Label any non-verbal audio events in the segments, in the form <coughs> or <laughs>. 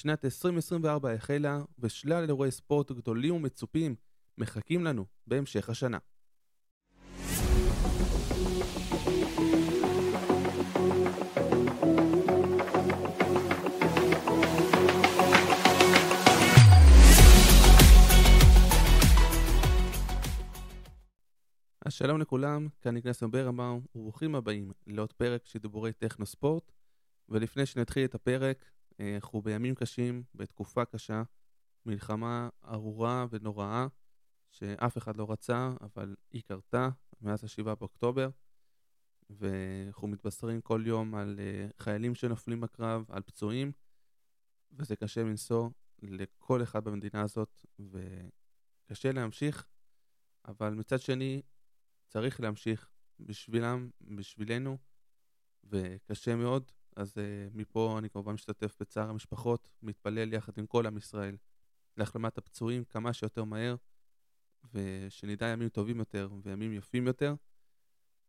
שנת 2024 החלה, ושלל אירועי ספורט גדולים ומצופים מחכים לנו בהמשך השנה. שלום לכולם, כאן נגנס ברמבאום, וברוכים הבאים לעוד פרק של דיבורי טכנו ספורט. ולפני שנתחיל את הפרק, אנחנו בימים קשים, בתקופה קשה, מלחמה ארורה ונוראה, שאף אחד לא רצה, אבל היא קרתה מאז ה-7 באוקטובר, ואנחנו מתבשרים כל יום על אה, חיילים שנופלים בקרב, על פצועים, וזה קשה מנשוא לכל אחד במדינה הזאת, וקשה להמשיך, אבל מצד שני, צריך להמשיך בשבילם, בשבילנו, וקשה מאוד. אז uh, מפה אני כמובן משתתף בצער המשפחות, מתפלל יחד עם כל עם ישראל להחלמת הפצועים כמה שיותר מהר, ושנדע ימים טובים יותר וימים יפים יותר.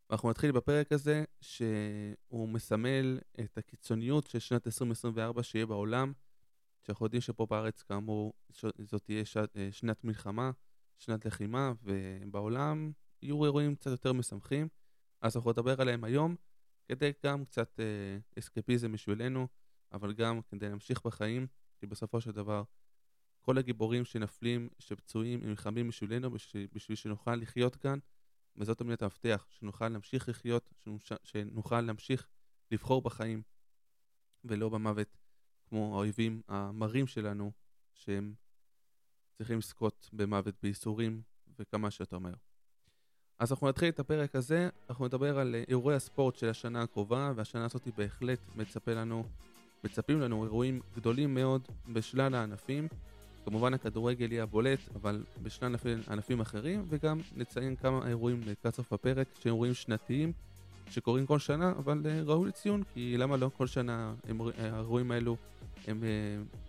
ואנחנו נתחיל בפרק הזה, שהוא מסמל את הקיצוניות של שנת 2024 שיהיה בעולם, שאנחנו יודעים שפה בארץ, כאמור, זאת תהיה שעת, אה, שנת מלחמה, שנת לחימה, ובעולם יהיו אירועים קצת יותר משמחים, אז אנחנו נדבר עליהם היום, כדי גם קצת אה, אסקפיזם בשבילנו, אבל גם כדי להמשיך בחיים, כי בסופו של דבר כל הגיבורים שנפלים, שפצועים, הם נלחמים בשבילנו, בשביל, בשביל שנוכל לחיות כאן, וזאת תמיד המפתח, שנוכל להמשיך לחיות, שנוכל להמשיך לבחור בחיים, ולא במוות, כמו האויבים המרים שלנו, שהם צריכים לזכות במוות בייסורים וכמה שיותר מהר. אז אנחנו נתחיל את הפרק הזה, אנחנו נדבר על אה, אירועי הספורט של השנה הקרובה, והשנה הזאת בהחלט מצפה לנו, מצפים לנו אירועים גדולים מאוד בשלל הענפים. כמובן הכדורגל יהיה הבולט, אבל בשלל ענפים אחרים, וגם נציין כמה אירועים לקראת סוף הפרק, שהם אירועים שנתיים שקורים כל שנה, אבל אה, ראוי לציון, כי למה לא כל שנה הם, האירועים האלו הם, אה,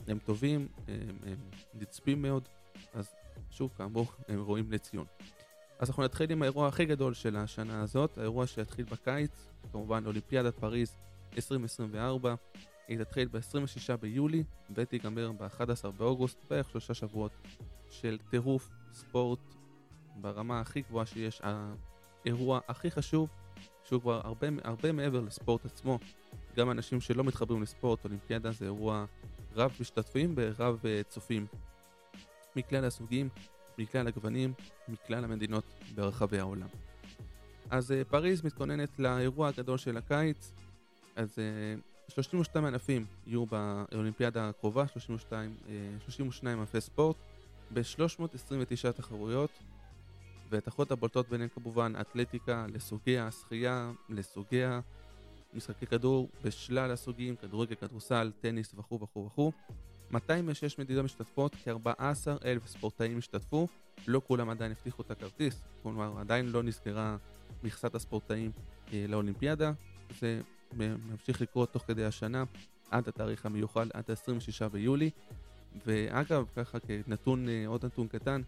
הם טובים, הם, הם נצפים מאוד, אז שוב כאמור הם אירועים לציון. אז אנחנו נתחיל עם האירוע הכי גדול של השנה הזאת, האירוע שיתחיל בקיץ, כמובן אולימפיאדת פריז 2024. היא תתחיל ב-26 ביולי ותיגמר ב-11 באוגוסט, בערך שלושה שבועות של טירוף ספורט ברמה הכי גבוהה שיש, האירוע הכי חשוב, שהוא כבר הרבה, הרבה מעבר לספורט עצמו. גם אנשים שלא מתחברים לספורט, אולימפיאדה זה אירוע רב משתתפים ורב אה, צופים. מכלל הסוגים, מכלל הגוונים, מכלל המדינות ברחבי העולם. אז uh, פריז מתכוננת לאירוע הגדול של הקיץ, אז uh, 32 ענפים יהיו באולימפיאדה הקרובה, 32, uh, 32 ענפי ספורט, ב-329 תחרויות, והתחרות הבולטות ביניהן כמובן אתלטיקה לסוגיה, שחייה לסוגיה, משחקי כדור בשלל הסוגים, כדורגל, כדורסל, טניס וכו' וכו' וכו'. 206 מדינות משתתפות, כ-14 אלף ספורטאים השתתפו, לא כולם עדיין הבטיחו את הכרטיס, כלומר עדיין לא נסגרה מכסת הספורטאים אה, לאולימפיאדה, זה ממשיך לקרות תוך כדי השנה עד התאריך המיוחד, עד ה-26 ביולי. ואגב, ככה כנתון, אה, עוד נתון קטן,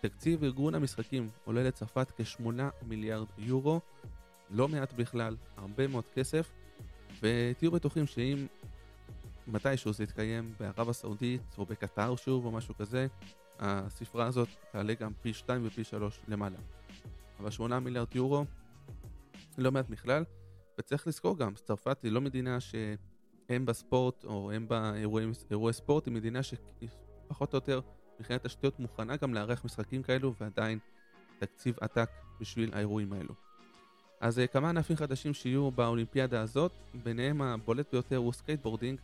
תקציב ארגון המשחקים עולה לצרפת כ-8 מיליארד יורו, לא מעט בכלל, הרבה מאוד כסף, ותהיו בטוחים שאם מתישהו זה יתקיים בערב הסעודית או בקטר שוב או משהו כזה, הספרה הזאת תעלה גם פי 2 ופי 3 למעלה. אבל 8 מיליארד יורו, לא מעט בכלל, וצריך לזכור גם, צרפת היא לא מדינה שהם בספורט או הם באירועי ספורט, היא מדינה שפחות או יותר מבחינת תשתיות מוכנה גם לארח משחקים כאלו ועדיין תקציב עתק בשביל האירועים האלו. אז אה, כמה ענפים חדשים שיהיו באולימפיאדה הזאת, ביניהם הבולט ביותר הוא skateboarding,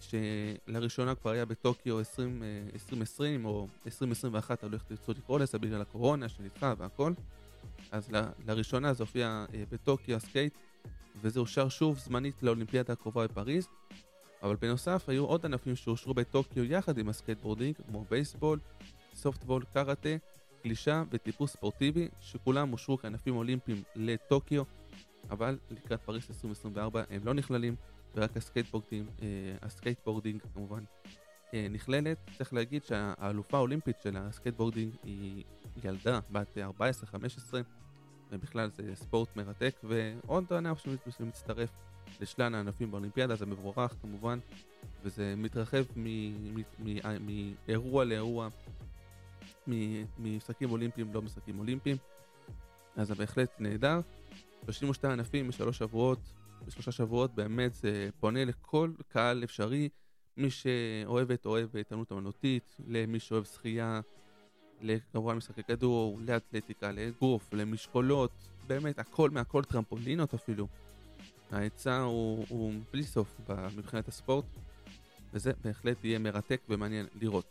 שלראשונה כבר היה בטוקיו 20, 2020 אה, או 2021, תלוי איך תרצו לקרוא לזה, בגלל הקורונה שנדחה והכל. אז ל, לראשונה זה הופיע אה, בטוקיו הסקייט, וזה אושר שוב זמנית לאולימפיאדה הקרובה בפריז. אבל בנוסף היו עוד ענפים שאושרו בטוקיו יחד עם ה skateboarding, כמו בייסבול, סופטבול, קראטה, גלישה וטיפוס ספורטיבי, שכולם אושרו כענפים אולימפיים לטוקיו, אבל לקראת פריס 2024 הם לא נכללים. ורק ה skateboarding, אה, ה skateboarding כמובן אה, נכללת. צריך להגיד שהאלופה האולימפית של ה skateboarding היא ילדה בת 14-15 ובכלל זה ספורט מרתק ועוד ענף שמצטרף לשלל הענפים באולימפיאדה, זה מבורך כמובן, וזה מתרחב מאירוע לאירוע, ממשחקים אולימפיים לא משחקים אולימפיים, אז זה בהחלט נהדר. 32 ענפים בשלוש שבועות, בשלושה שבועות באמת זה פונה לכל קהל אפשרי, מי שאוהבת אוהב התעמלות אמנותית, למי שאוהב שחייה, כמובן משחקי כדור, לאתלטיקה, לאגרוף, למשקולות, באמת הכל מהכל, טרמפולינות אפילו. ההיצע הוא, הוא בלי סוף מבחינת הספורט, וזה בהחלט יהיה מרתק ומעניין לראות.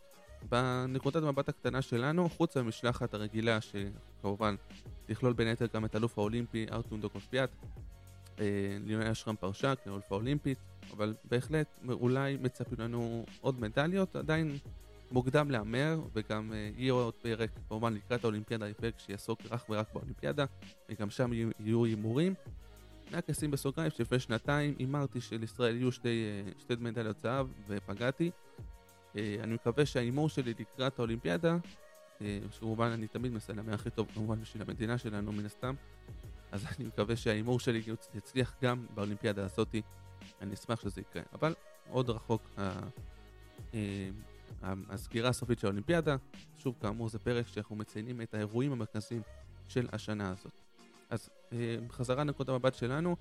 בנקודת המבט הקטנה שלנו, חוץ מהמשלחת הרגילה, שכמובן תכלול בין היתר גם את אלוף האולימפי ארטון דוקופיאט, אה, ליונל אשרם פרשה כאלוף האולימפית, אבל בהחלט אולי מצפים לנו עוד מדליות, עדיין מוקדם להמר, וגם אה, יהיה עוד פרק, כמובן לקראת האולימפיאדה, פרק שיעסוק אך ורק באולימפיאדה, וגם שם יהיו הימורים. רק אשים בסוגריים שלפני שנתיים הימרתי שלישראל יהיו שתי, אה, שתי מדליות זהב ופגעתי. אני מקווה שההימור שלי לקראת האולימפיאדה, שכמובן אני תמיד מנסה להמר הכי טוב כמובן בשביל המדינה שלנו מן הסתם, אז אני מקווה שההימור שלי יצליח גם באולימפיאדה הזאתי, אני אשמח שזה יקרה. אבל עוד רחוק אה, הסגירה הסופית של האולימפיאדה, שוב כאמור זה פרק שאנחנו מציינים את האירועים המרכזיים של השנה הזאת. אז אה, חזרה לנקודת המבט שלנו,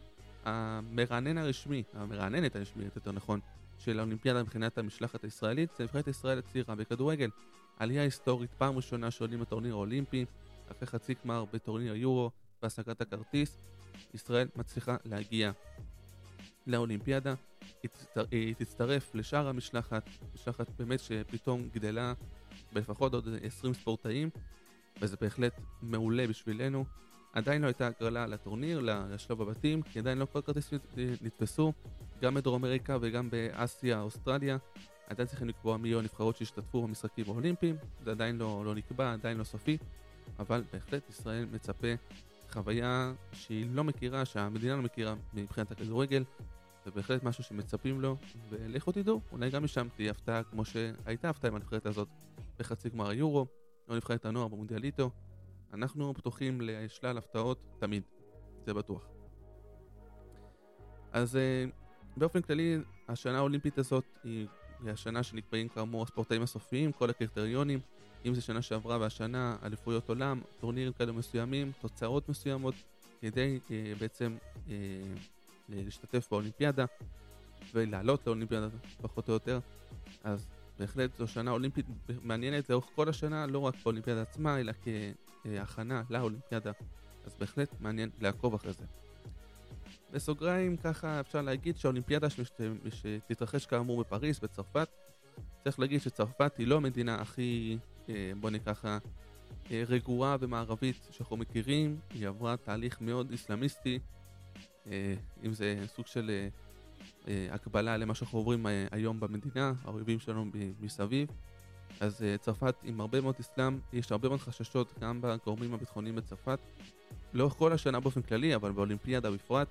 המרענן הרשמי, המרעננת הרשמית יותר נכון, של האולימפיאדה מבחינת המשלחת הישראלית, זה נבחרת ישראל הצעירה בכדורגל. עלייה היסטורית, פעם ראשונה שעולים לטורניר האולימפי, אחרי חצי גמר בטורניר יורו, בהשגת הכרטיס, ישראל מצליחה להגיע לאולימפיאדה. היא, תצטר... היא תצטרף לשאר המשלחת, משלחת באמת שפתאום גדלה בלפחות עוד 20 ספורטאים, וזה בהחלט מעולה בשבילנו. עדיין לא הייתה הגרלה לטורניר, לשלב הבתים, כי עדיין לא כל כרטיסים נתפסו, גם בדרום אמריקה וגם באסיה, אוסטרליה. עדיין צריכים לקבוע מי יהיו הנבחרות שהשתתפו במשחקים האולימפיים, זה עדיין לא, לא נקבע, עדיין לא סופי, אבל בהחלט ישראל מצפה חוויה שהיא לא מכירה, שהמדינה לא מכירה מבחינת הכדורגל, זה בהחלט משהו שמצפים לו, ולכו תדעו, אולי גם משם תהיה הפתעה כמו שהייתה הפתעה עם הנבחרת הזאת בחצי גמר היורו, או נבחרת הנוער במונדיאליטו. אנחנו פתוחים לשלל הפתעות תמיד, זה בטוח. אז אה, באופן כללי, השנה האולימפית הזאת היא השנה שנקבעים כאמור הספורטאים הסופיים, כל הקריטריונים. אם זה שנה שעברה והשנה, אליפויות עולם, טורנירים כאלה מסוימים, תוצאות מסוימות, כדי אה, בעצם אה, להשתתף באולימפיאדה ולעלות לאולימפיאדה פחות או יותר. אז בהחלט זו שנה אולימפית מעניינת לאורך כל השנה, לא רק באולימפיאדה עצמה, אלא כהכנה לאולימפיאדה. אז בהחלט מעניין לעקוב אחרי זה. בסוגריים ככה אפשר להגיד שהאולימפיאדה שתתרחש כאמור בפריז, בצרפת, צריך להגיד שצרפת היא לא המדינה הכי בוא נקרא ככה, אה, רגועה ומערבית שאנחנו מכירים, היא עברה תהליך מאוד איסלאמיסטי, אה, אם זה סוג של הקבלה למה שאנחנו עוברים היום במדינה, האויבים שלנו מסביב. אז צרפת עם הרבה מאוד אסלאם, יש הרבה מאוד חששות גם בגורמים הביטחוניים בצרפת, לאורך כל השנה באופן כללי, אבל באולימפיאדה בפרט,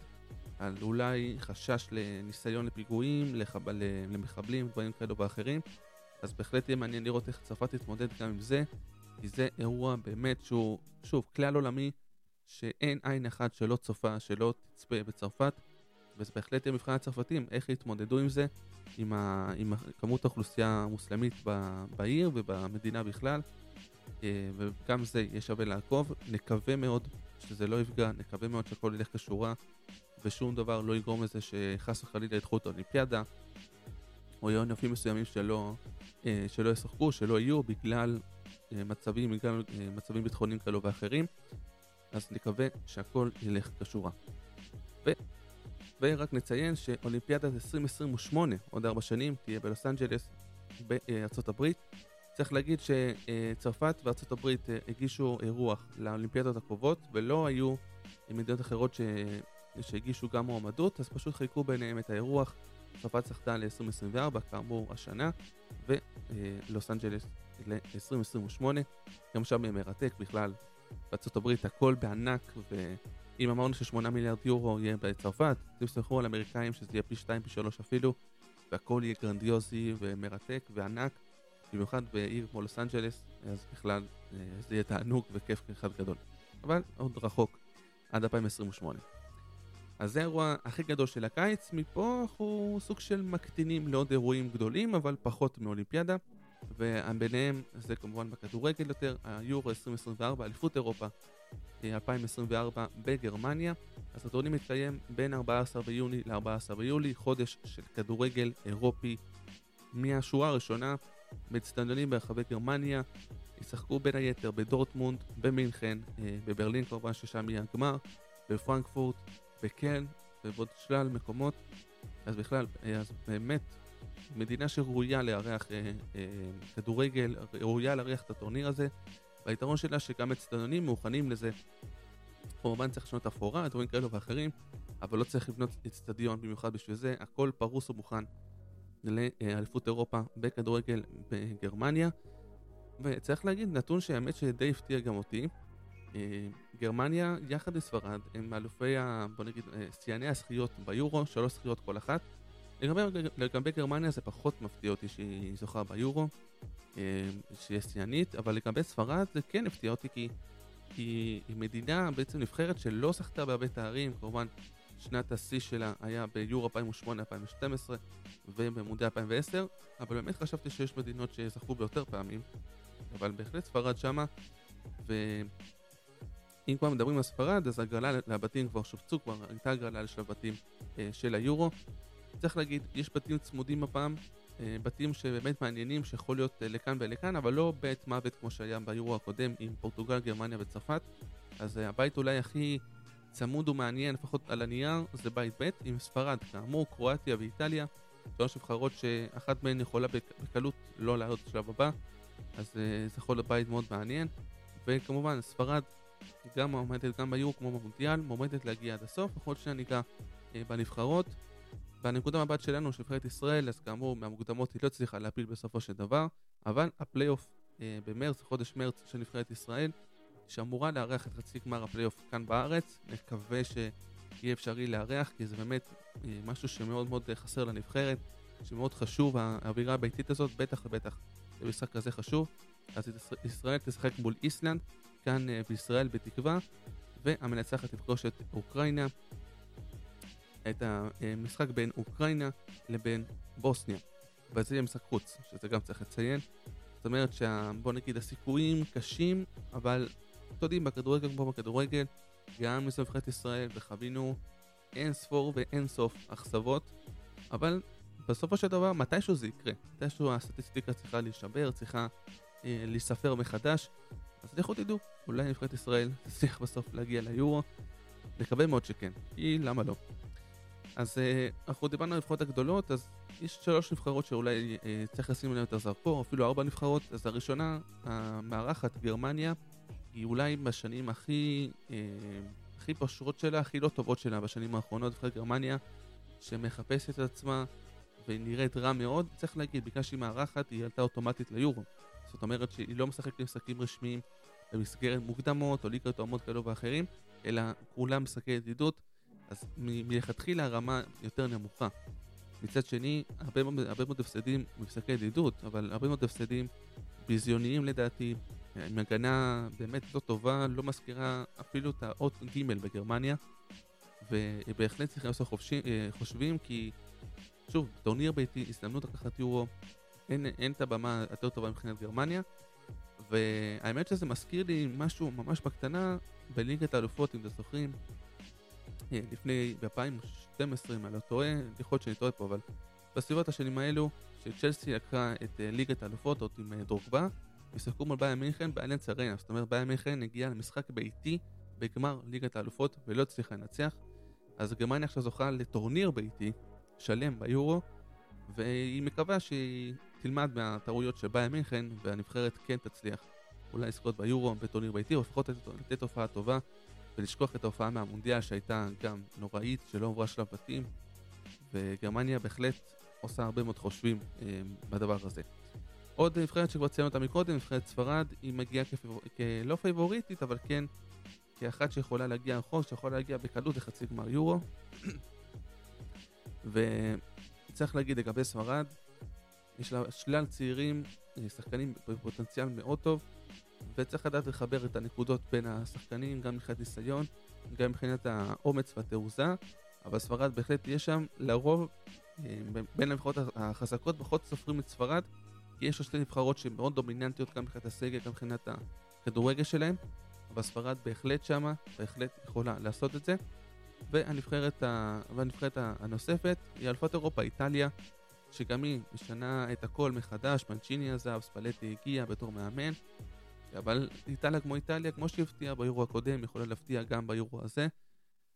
על אולי חשש לניסיון לפיגועים, לחב... למחבלים, דברים כאלו ואחרים. אז בהחלט יהיה מעניין לראות איך צרפת תתמודד גם עם זה, כי זה אירוע באמת שהוא, שוב, כלל עולמי, שאין עין אחת שלא צופה, שלא תצפה בצרפת, וזה בהחלט יהיה מבחן הצרפתים, איך יתמודדו עם זה, עם, ה, עם כמות האוכלוסייה המוסלמית ב, בעיר ובמדינה בכלל, אה, וגם זה יהיה שווה לעקוב. נקווה מאוד שזה לא יפגע, נקווה מאוד שהכל ילך כשורה, ושום דבר לא יגרום לזה שחס וחלילה ידחו את האולימפיאדה. או יהיו ענפים מסוימים שלא, אה, שלא ישחקו, שלא יהיו בגלל אה, מצבים, בגלל אה, מצבים ביטחוניים כאלו ואחרים, אז נקווה שהכל ילך כשורה. ו... ורק נציין שאולימפיאדת 2028, עוד ארבע שנים, תהיה בלוס אנג'לס בארצות הברית. צריך להגיד שצרפת וארצות הברית הגישו אירוח לאולימפיאדות הקרובות ולא היו מדינות אחרות ש... שהגישו גם מועמדות, אז פשוט חילקו ביניהם את האירוח צרפת זכתה ל-2024, כאמור השנה, ולוס אנג'לס ל-2028. גם שם מרתק בכלל, הברית הכל בענק, ואם אמרנו ש-8 מיליארד יורו יהיה בצרפת, תסמכו על אמריקאים שזה יהיה פי 2, פי 3 אפילו, והכל יהיה גרנדיוזי ומרתק וענק, במיוחד בעיר כמו לוס אנג'לס, אז בכלל אה, זה יהיה תענוג וכיף אחד גדול. אבל עוד רחוק, עד 2028. אז זה האירוע הכי גדול של הקיץ, מפה אנחנו סוג של מקטינים לעוד אירועים גדולים, אבל פחות מאולימפיאדה. וביניהם זה כמובן בכדורגל יותר, היורו 2024, אליפות אירופה 2024 אה, בגרמניה. אז הטורניר מתקיים בין 14 ביוני ל-14 ביולי, חודש של כדורגל אירופי מהשורה הראשונה באצטדיונים ברחבי גרמניה. ישחקו בין היתר בדורטמונד, במינכן, אה, בברלין כמובן ששם יהיה הגמר, בפרנקפורט, בקלן ובעוד שלל מקומות. אז בכלל, אה, אז באמת מדינה שראויה לארח אה, אה, כדורגל, ראויה לארח את הטורניר הזה. והיתרון שלה שגם אצטדיונים מוכנים לזה. כמובן צריך לשנות אפורה, דברים כאלו ואחרים, אבל לא צריך לבנות אצטדיון במיוחד בשביל זה, הכל פרוס ומוכן לאליפות אירופה בכדורגל בגרמניה. וצריך להגיד, נתון שהאמת שדי הפתיע גם אותי, אה, גרמניה יחד עם ספרד הם אלופי, בוא נגיד, אה, שיאני הזכיות ביורו, שלוש זכיות כל אחת. לגבי, לגבי גרמניה זה פחות מפתיע אותי שהיא זוכה ביורו, אה, שהיא שיאנית, אבל לגבי ספרד זה כן הפתיע אותי כי היא מדינה בעצם נבחרת שלא זכתה בהרבה תארים, כמובן שנת השיא שלה היה ביורו 2008-2012 ובמונדיאל 2010, אבל באמת חשבתי שיש מדינות שזכו ביותר פעמים, אבל בהחלט ספרד שמה, ואם כבר מדברים על ספרד, אז הגרלה לבתים כבר שופצו, כבר הייתה הגרלה לשלב בתים אה, של היורו. צריך להגיד, יש בתים צמודים הפעם, אה, בתים שבאמת מעניינים, שיכול להיות אה, לכאן ולכאן, אבל לא בית מוות כמו שהיה ביורו הקודם עם פורטוגל, גרמניה וצרפת. אז אה, הבית אולי הכי צמוד ומעניין, לפחות על הנייר, זה בית ב' עם ספרד, כאמור, קרואטיה ואיטליה. שלוש נבחרות שאחת מהן יכולה בקלות לא לעלות לשלב הבא, אז זה יכול להיות בית מאוד מעניין. וכמובן, ספרד גם מועמדת, גם ביורו כמו במונדיאל, מועמדת להגיע עד הסוף, בכל שניה ניגע בנבחרות. בנקודה מבט שלנו, של נבחרת ישראל, אז כאמור, מהמוקדמות היא לא הצליחה להפיל בסופו של דבר, אבל הפלייאוף אה, במרץ, חודש מרץ של נבחרת ישראל, שאמורה לארח את חצי גמר הפלייאוף כאן בארץ, נקווה שיהיה אפשרי לארח, כי זה באמת אה, משהו שמאוד מאוד חסר לנבחרת, שמאוד חשוב, האווירה הביתית הזאת, בטח ובטח במשחק כזה חשוב. אז ישראל תשחק מול איסלנד, כאן אה, בישראל בתקווה, והמנצחת תפגוש את אוקראינה. את המשחק בין אוקראינה לבין בוסניה. וזה יהיה משחק חוץ, שזה גם צריך לציין. זאת אומרת שבוא נגיד הסיכויים קשים, אבל אתם יודעים, בכדורגל כמו בכדורגל, גם מסביבת ישראל, וחווינו אין ספור ואין סוף אכזבות, אבל בסופו של דבר, מתישהו זה יקרה. מתישהו הסטטיסטיקה צריכה להישבר, צריכה אה, להיספר מחדש. אז לכו תדעו, אולי נבחרת ישראל תצליח בסוף להגיע ליורו. נקווה מאוד שכן, כי למה לא? אז אה, אנחנו דיברנו על הנבחרות הגדולות, אז יש שלוש נבחרות שאולי אה, צריך לשים עליהן יותר זרקור, אפילו ארבע נבחרות. אז הראשונה, המארחת גרמניה, היא אולי בשנים הכי, אה, הכי פשורות שלה, הכי לא טובות שלה בשנים האחרונות, נבחרת גרמניה, שמחפשת את עצמה ונראית רע מאוד. צריך להגיד, בגלל שהיא מארחת, היא עלתה אוטומטית ליורו. זאת אומרת שהיא לא משחקת משחקים רשמיים במסגרת מוקדמות או ליגות תואמות כאלו ואחרים, אלא כולם משחקי ידידות. אז מלכתחילה הרמה יותר נמוכה. מצד שני, הרבה, הרבה מאוד הפסדים מפסקי ידידות, אבל הרבה מאוד הפסדים ביזיוניים לדעתי, עם הגנה באמת לא טובה, לא מזכירה אפילו את האות ג' בגרמניה, ובהחלט צריכים לעשות אה, חושבים כי, שוב, טורניר ביתי, הזדמנות לקחת יורו, אין, אין את הבמה יותר טובה מבחינת גרמניה, והאמת שזה מזכיר לי משהו ממש בקטנה בליגת האלופות, אם אתם זוכרים, אה, לפני, ב-2012, אם אני לא טועה, יכול להיות שאני טועה פה, אבל בסביבות השנים האלו, שצ'לסי לקחה את אה, ליגת האלופות, עוד עם אה, דרוגבה, ישחקו מול ביין מינכן באלנס ארנה, זאת אומרת ביין מינכן הגיעה למשחק ביתי בגמר ליגת האלופות ולא הצליחה לנצח, אז גרמניה עכשיו זוכה לטורניר ביתי שלם ביורו, והיא מקווה שהיא תלמד מהטעויות של ביין מינכן והנבחרת כן תצליח אולי לזכות ביורו בטורניר ביתי, או לפחות לתת הופעה טובה ולשכוח את ההופעה מהמונדיאל שהייתה גם נוראית, שלא עברה שלב בתים, וגרמניה בהחלט עושה הרבה מאוד חושבים אה, בדבר הזה. עוד נבחרת שכבר ציינו אותה מקודם, נבחרת ספרד, היא מגיעה כפבור... כלא פייבוריטית, אבל כן כאחת שיכולה להגיע רחוק, שיכולה להגיע בקלות לחצי גמר יורו. <coughs> וצריך להגיד לגבי ספרד, יש לה שלל צעירים, אה, שחקנים בפוטנציאל מאוד טוב, וצריך לדעת לחבר את הנקודות בין השחקנים, גם מבחינת ניסיון, גם מבחינת האומץ והתעוזה. אבל ספרד בהחלט תהיה שם, לרוב, אה, בין הנבחרות החזקות, פחות סופרים את ספרד, כי יש לו שתי נבחרות שהן מאוד דומיננטיות גם מבחינת הסגל, גם מבחינת הכדורגל שלהם, אבל ספרד בהחלט שמה, בהחלט יכולה לעשות את זה. והנבחרת, ה... והנבחרת הנוספת היא אלפת אירופה, איטליה, שגם היא משנה את הכל מחדש, מנצ'יני עזב, ספלטי הגיע בתור מאמן, אבל איטליה כמו איטליה, כמו שהפתיעה ביורו הקודם, יכולה להפתיע גם ביורו הזה,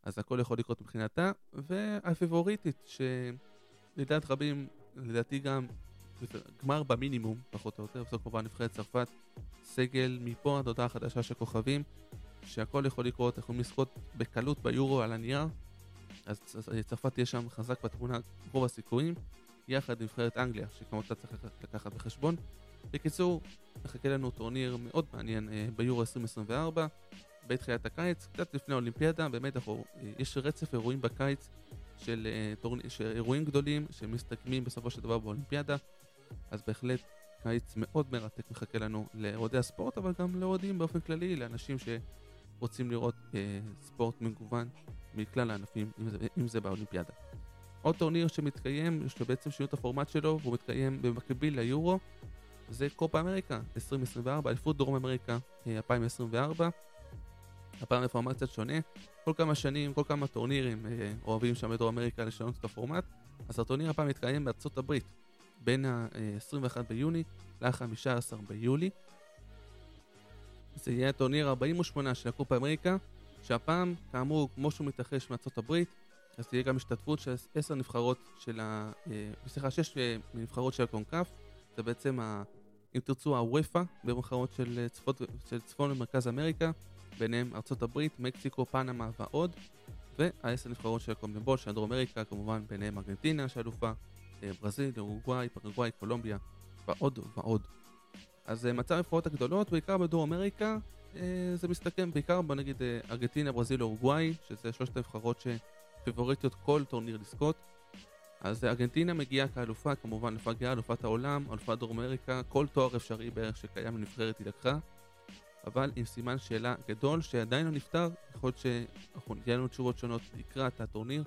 אז הכל יכול לקרות מבחינתה, והפיבוריטית, שלדעת רבים, לדעתי גם גמר במינימום, פחות או יותר, בסוף כמובן נבחרת צרפת, סגל מפה עד הודעה חדשה של כוכבים, שהכל יכול לקרות, יכולים לזכות בקלות ביורו על הנייר, אז צרפת תהיה שם חזק בתמונה, רוב הסיכויים, יחד עם נבחרת אנגליה, שגם אותה צריך לקחת בחשבון. בקיצור, מחכה לנו טורניר מאוד מעניין אה, ביורו 2024, בתחילת הקיץ, קצת לפני האולימפיאדה, באמת אנחנו, אה, יש רצף אירועים בקיץ של, אה, של אירועים גדולים שמסתכמים בסופו של דבר באולימפיאדה, אז בהחלט קיץ מאוד מרתק מחכה לנו לאוהדי הספורט, אבל גם לאוהדים באופן כללי, לאנשים שרוצים לראות אה, ספורט מגוון מכלל הענפים, אם זה, אם זה באולימפיאדה. עוד טורניר שמתקיים, שבעצם שינו את הפורמט שלו, והוא מתקיים במקביל ליורו, זה קופה אמריקה 2024, אליפות דרום אמריקה 2024. אה, הפעם הפורמט קצת שונה, כל כמה שנים, כל כמה טורנירים אה, אוהבים שם בדרום אמריקה לשנות את הפורמט, אז הטורניר הפעם מתקיים בארצות הברית בין ה-21 ביוני ל-15 ביולי. זה יהיה הטורניר 48 של הקופה אמריקה, שהפעם, כאמור, כמו שהוא מתרחש מארצות הברית, אז תהיה גם השתתפות של עשר נבחרות של ה... אה, סליחה, שש אה, נבחרות של הקונקף, זה בעצם, ה, אם תרצו, הוופא, בנבחרות של, אה, צפות, של צפון ומרכז אמריקה, ביניהם ארצות הברית, מקסיקו, פנמה ועוד, והעשר נבחרות של הקומבול של דרום אמריקה, כמובן ביניהם ארגנטינה שאלופה, ברזיל, אורוגוואי, פרגוואי, קולומביה ועוד ועוד. אז מצב הנבחרות הגדולות, בעיקר בדרום אמריקה, זה מסתכם בעיקר בוא נגיד ארגנטינה, ברזיל, אורוגוואי, שזה שלושת הנבחרות ש... פיבוריטיות כל טורניר לזכות. אז ארגנטינה מגיעה כאלופה, כמובן אלופה גאה, אלופת העולם, אלופת דרום אמריקה, כל תואר אפשרי בערך שקיים לנבחרת היא לקחה. אבל עם סימן שאלה גדול שעדיין לא נפתר, יכול להיות שיהיה לנו תשובות שונות לקראת הטורניר.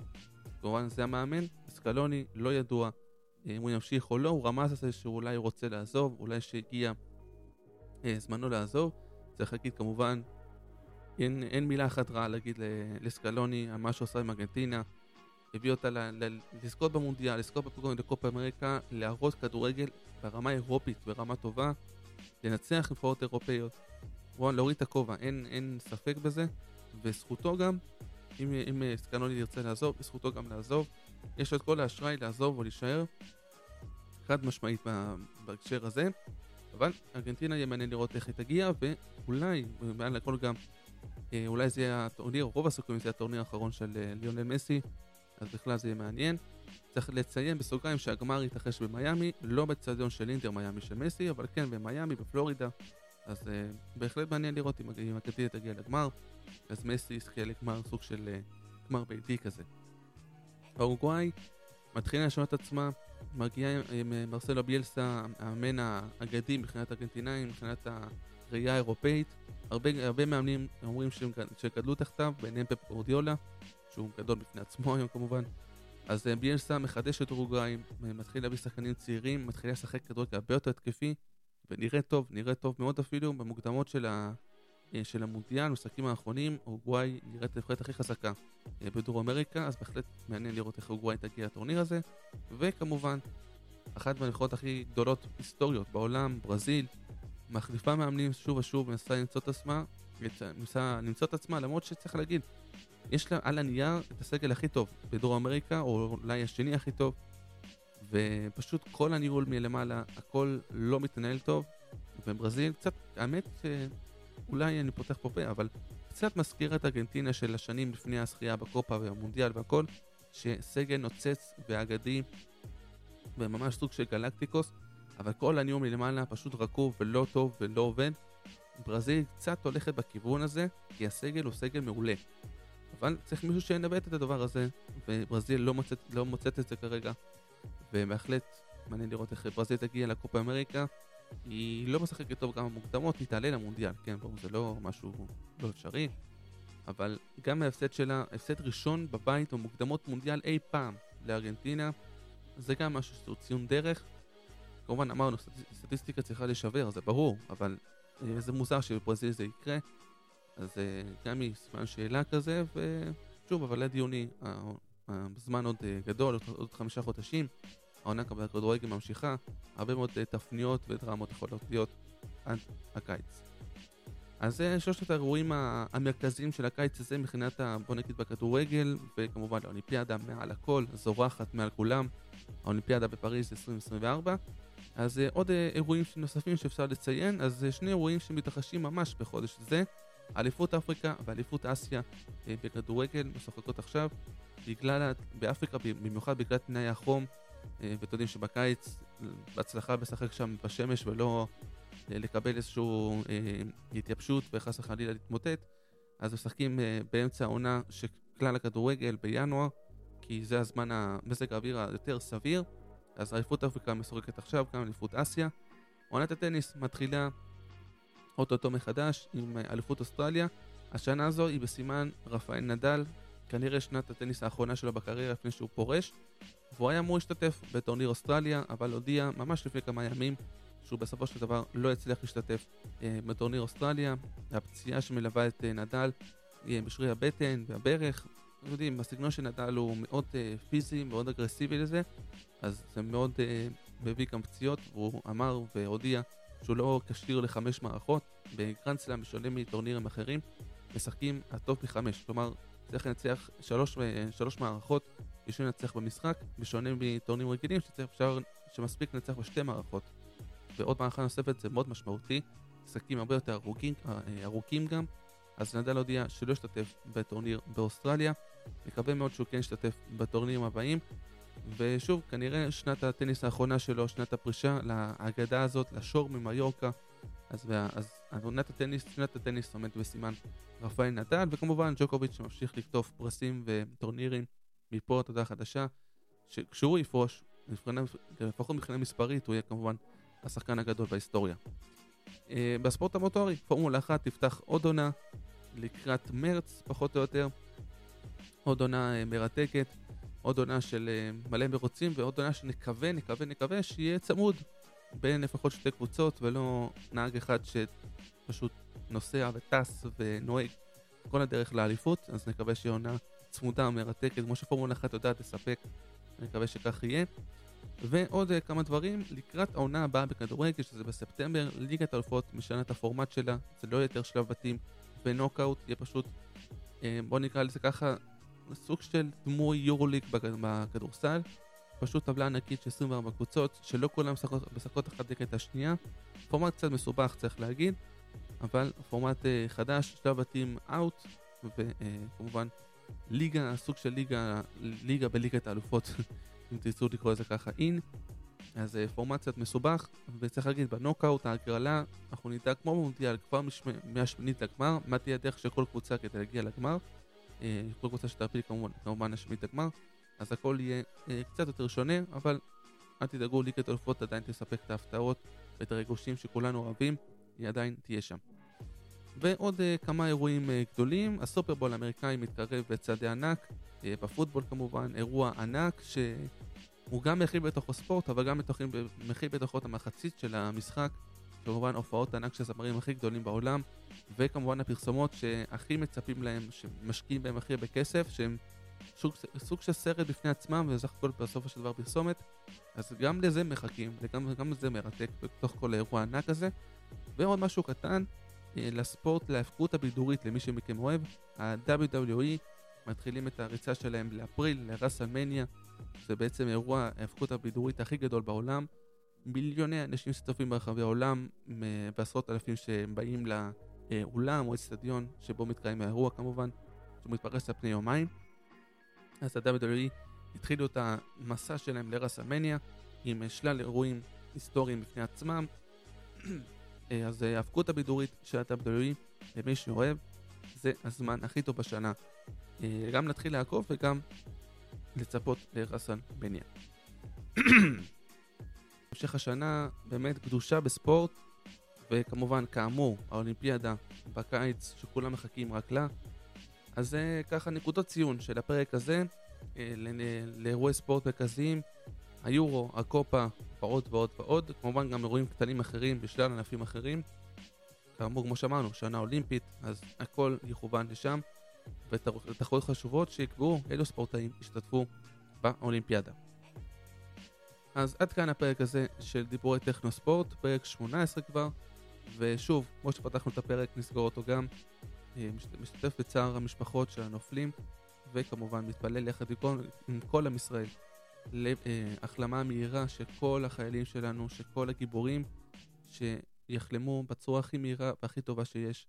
כמובן זה המאמן, סקלוני, לא ידוע אם הוא ימשיך או לא, הוא רמז על זה שאולי הוא רוצה לעזוב, אולי שהגיע אה, זמנו לעזוב. צריך להגיד כמובן אין, אין מילה אחת רעה להגיד לסקלוני על מה שעושה עם ארגנטינה. הביא אותה ל, ל, לזכות במונדיאל, לזכות בפגומים בקופה אמריקה, להראות כדורגל ברמה אירופית, ברמה טובה, לנצח נבחרות אירופאיות. וואו, להוריד את הכובע, אין, אין ספק בזה, וזכותו גם, אם, אם סקלוני ירצה לעזוב, זכותו גם לעזוב. יש לו את כל האשראי לעזוב או להישאר, חד משמעית בהקשר הזה. אבל ארגנטינה יהיה מעניין לראות איך היא תגיע, ואולי, מעל הכל גם אה, אולי זה יהיה הטורניר, רוב הסיכויים זה הטורניר האחרון של אה, ליונל מסי, אז בכלל זה יהיה מעניין. צריך לציין בסוגריים שהגמר יתרחש במיאמי, לא בצדיון של אינטר מיאמי של מסי, אבל כן במיאמי, בפלורידה. אז uh, בהחלט מעניין לראות אם, אם הקטין תגיע לגמר, אז מסי יזכה לגמר סוג של uh, גמר ביתי כזה. אורוגוואי מתחילה לשנות את עצמה, מגיעה עם מרסלו ביאלסה, המאמן האגדי מבחינת ארגנטינאים, מבחינת הראייה האירופאית. הרבה, הרבה מאמנים אומרים שהם, שגדלו תחתיו, ביניהם פפ שהוא גדול בפני עצמו היום כמובן. אז אה, ביאלסה מחדש את אורוגריים, מתחיל להביא שחקנים צעירים, מתחיל לשחק כדורגל הרבה יותר התקפי, ונראה טוב, נראה טוב מאוד אפילו, במוקדמות של, ה, אה, של המונדיאל, משחקים האחרונים, אורוגוואי נראית הנבחרת הכי חזקה אה, בדרום אמריקה, אז בהחלט מעניין לראות איך אורוגוואי תגיע לטורניר הזה, וכמובן, אחת מהנבחרות הכי גדולות היסטוריות בעולם, ברזיל, מחליפה מאמנים שוב ושוב, מנסה למצוא את עצמה, מנסה למצוא את עצמה, למרות שצריך להגיד, יש לה על הנייר את הסגל הכי טוב בדרום אמריקה, או אולי השני הכי טוב, ופשוט כל הניהול מלמעלה, הכל לא מתנהל טוב, וברזיל קצת, האמת שאולי אני פותח פה פה, אבל קצת מזכיר את ארגנטינה של השנים לפני הזכייה בקופה והמונדיאל והכל, שסגל נוצץ ואגדי, וממש סוג של גלקטיקוס, אבל כל הניהול מלמעלה פשוט רקוב ולא טוב ולא עובד. ברזיל קצת הולכת בכיוון הזה, כי הסגל הוא סגל מעולה. אבל צריך מישהו שינווט את הדבר הזה, וברזיל לא מוצאת, לא מוצאת את זה כרגע. ובהחלט מעניין לראות איך ברזיל תגיע לקופה אמריקה. היא לא משחקת טוב גם במוקדמות, היא תעלה למונדיאל, כן, ברור, זה לא משהו לא אפשרי. אבל גם ההפסד שלה, הפסד ראשון בבית במוקדמות מונדיאל אי פעם לארגנטינה, זה גם משהו שהוא ציון דרך. כמובן אמרנו, סטטיסטיקה צריכה להישבר, זה ברור, אבל אה, זה מוזר שבברזיל זה יקרה. אז אה, גם היא סימן שאלה כזה, ושוב, אבל לדיוני, הזמן עוד אה, גדול, עוד חמישה חודשים. העונה בכדורגל ממשיכה, הרבה מאוד תפניות ודרמות יכולות להיות עד הקיץ. אז זה שלושת האירועים המרכזיים של הקיץ הזה מבחינת, בוא נגיד, בכדורגל, וכמובן האולימפיאדה מעל הכל, זורחת מעל כולם, האולימפיאדה בפריז 2024. אז uh, עוד uh, אירועים נוספים שאפשר לציין, אז uh, שני אירועים שמתרחשים ממש בחודש זה, אליפות אפריקה ואליפות אסיה בכדורגל משוחקות עכשיו, בגלל, באפריקה במיוחד בגלל תנאי החום, ואתם יודעים שבקיץ בהצלחה לשחק שם בשמש ולא לקבל איזושהי התייבשות וחס וחלילה להתמוטט, אז משחקים באמצע העונה של כלל הכדורגל בינואר, כי זה הזמן, המזג האוויר היותר סביר. אז אליפות אפריקה משוחקת עכשיו, גם אליפות אסיה. עונת הטניס מתחילה אוטוטו מחדש עם אליפות אוסטרליה. השנה הזו היא בסימן רפאל נדל, כנראה שנת הטניס האחרונה שלו בקריירה לפני שהוא פורש. והוא היה אמור להשתתף בטורניר אוסטרליה, אבל הודיע ממש לפני כמה ימים שהוא בסופו של דבר לא יצליח להשתתף אה, בטורניר אוסטרליה. הפציעה שמלווה את אה, נדל היא בשרי הבטן והברך, אתם יודעים, הסגנון של נדל הוא מאוד אה, פיזי, מאוד אגרסיבי לזה, אז זה מאוד אה, מביא גם פציעות, והוא אמר והודיע שהוא לא כשיר לחמש מערכות, בגרנד סלאם, בשונה מטורנירים אחרים, משחקים הטוב מחמש, כלומר צריך לנצח שלוש, אה, שלוש מערכות בשביל לנצח במשחק, בשונה מטורנירים רגילים שצריך אפשר, שמספיק לנצח בשתי מערכות. ועוד מערכה נוספת זה מאוד משמעותי, משחקים הרבה יותר ארוכים, ארוכים גם, אז נדל הודיע שלא ישתתף בטורניר באוסטרליה, מקווה מאוד שהוא כן ישתתף בטורנירים הבאים. ושוב, כנראה שנת הטניס האחרונה שלו, שנת הפרישה לאגדה הזאת, לשור ממיורקה. אז, אז עונת הטניס, שנת הטניס עומדת בסימן רפאל נדל, וכמובן ג'וקוביץ' שממשיך לקטוף פרסים וטורנירים מפה הודעה חדשה, שכשהוא יפרוש, לפחות מבחינה מספרית, הוא יהיה כמובן השחקן הגדול בהיסטוריה. אה, בספורט המוטורי, פורמולה 1 תפתח עוד עונה לקראת מרץ, פחות או יותר. עוד עונה אה, מרתקת, עוד עונה של אה, מלא מרוצים ועוד עונה שנקווה, נקווה, נקווה שיהיה צמוד בין לפחות שתי קבוצות ולא נהג אחד שפשוט נוסע וטס ונוהג כל הדרך לאליפות, אז נקווה שיהיה עונה צמודה, מרתקת, כמו שפורמולה 1 יודעת לספק, נקווה שכך יהיה. ועוד uh, כמה דברים, לקראת העונה הבאה בכדורגל, שזה בספטמבר, ליגת האלופות משנה את הפורמט שלה, זה לא יותר שלב בתים ונוקאוט, יהיה פשוט, בוא נקרא לזה ככה, סוג של דמוי יורוליג בכדורסל, פשוט טבלה ענקית של 24 קבוצות, שלא כולן משחקות אחת נגד השנייה, פורמט קצת מסובך צריך להגיד, אבל פורמט uh, חדש, שלב בתים אאוט, וכמובן ליגה, סוג של ליגה, ליגה בליגת האלופות <laughs> אם תרצו לקרוא לזה ככה אין. אז אה, פורמט קצת מסובך, וצריך להגיד, בנוקאוט, ההגרלה, אנחנו נדע כמו במונדיאל, כבר מהשמינית לגמר, מה תהיה הדרך של כל קבוצה כדי להגיע לגמר. אה, כל קבוצה שתעפיל כמובן, כמובן השמינית לגמר, אז הכל יהיה אה, קצת יותר שונה, אבל אל תדאגו, ליגת אלופות עדיין תספק את ההפתעות ואת הריגושים שכולנו אוהבים, היא עדיין תהיה שם. ועוד uh, כמה אירועים uh, גדולים, הסופרבול האמריקאי מתקרב בצעדי ענק, uh, בפוטבול כמובן, אירוע ענק שהוא גם מכיל בתוכו ספורט, אבל גם מכיל בתוכו את המחצית של המשחק, כמובן הופעות ענק של הזמרים הכי גדולים בעולם, וכמובן הפרסומות שהכי מצפים להם, שמשקיעים בהם הכי הרבה כסף, שהם סוג, סוג של סרט בפני עצמם, וסך הכל בסופו של דבר פרסומת, אז גם לזה מחכים, וגם לזה מרתק בתוך כל האירוע הענק הזה. ועוד משהו קטן, אה, לספורט, להפקות הבידורית למי שמכם אוהב. ה-WWE מתחילים את הריצה שלהם לאפריל, לראסלמניה. זה בעצם אירוע ההפקות הבידורית הכי גדול בעולם. מיליוני אנשים שצופים ברחבי העולם, ועשרות אלפים שבאים לאולם או אצטדיון שבו מתקיים האירוע כמובן, שמתפרס על פני יומיים. אז ה-WWE התחילו את המסע שלהם לראסלמניה עם שלל אירועים היסטוריים בפני עצמם. <clears throat> אה, אז ההפקות הבידורית של ה-WWE, למי שאוהב, זה הזמן הכי טוב בשנה. אה, גם להתחיל לעקוב וגם לצפות לרסן בניה. <clears throat> המשך השנה באמת קדושה בספורט, וכמובן, כאמור, האולימפיאדה בקיץ, שכולם מחכים רק לה. אז זה ככה נקודות ציון של הפרק הזה אה, לאירועי ספורט מרכזיים, היורו, הקופה, ועוד ועוד ועוד, כמובן גם אירועים קטנים אחרים בשלל ענפים אחרים. כאמור, כמו שאמרנו, שנה אולימפית, אז הכל יכוון לשם, ותחרויות חשובות שיקבעו אילו ספורטאים ישתתפו באולימפיאדה. אז עד כאן הפרק הזה של דיבורי טכנו ספורט, פרק 18 כבר, ושוב, כמו שפתחנו את הפרק, נסגור אותו גם. אה, משתתף בצער המשפחות של הנופלים, וכמובן מתפלל יחד עם כל, עם כל עם ישראל להחלמה מהירה של כל החיילים שלנו, של כל הגיבורים, שיחלמו בצורה הכי מהירה והכי טובה שיש,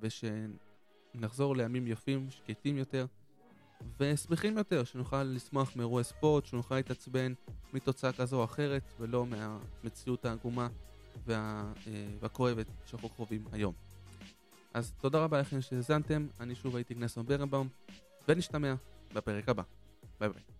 ושנחזור לימים יפים, שקטים יותר, ושמחים יותר, שנוכל לשמוח מאירועי ספורט, שנוכל להתעצבן מתוצאה כזו או אחרת, ולא מהמציאות העגומה וה, אה, והכואבת שאנחנו חווים היום. אז תודה רבה לכם שהאזנתם, אני שוב הייתי גנסון ברנבאום, ונשתמע בפרק הבא. ביי ביי.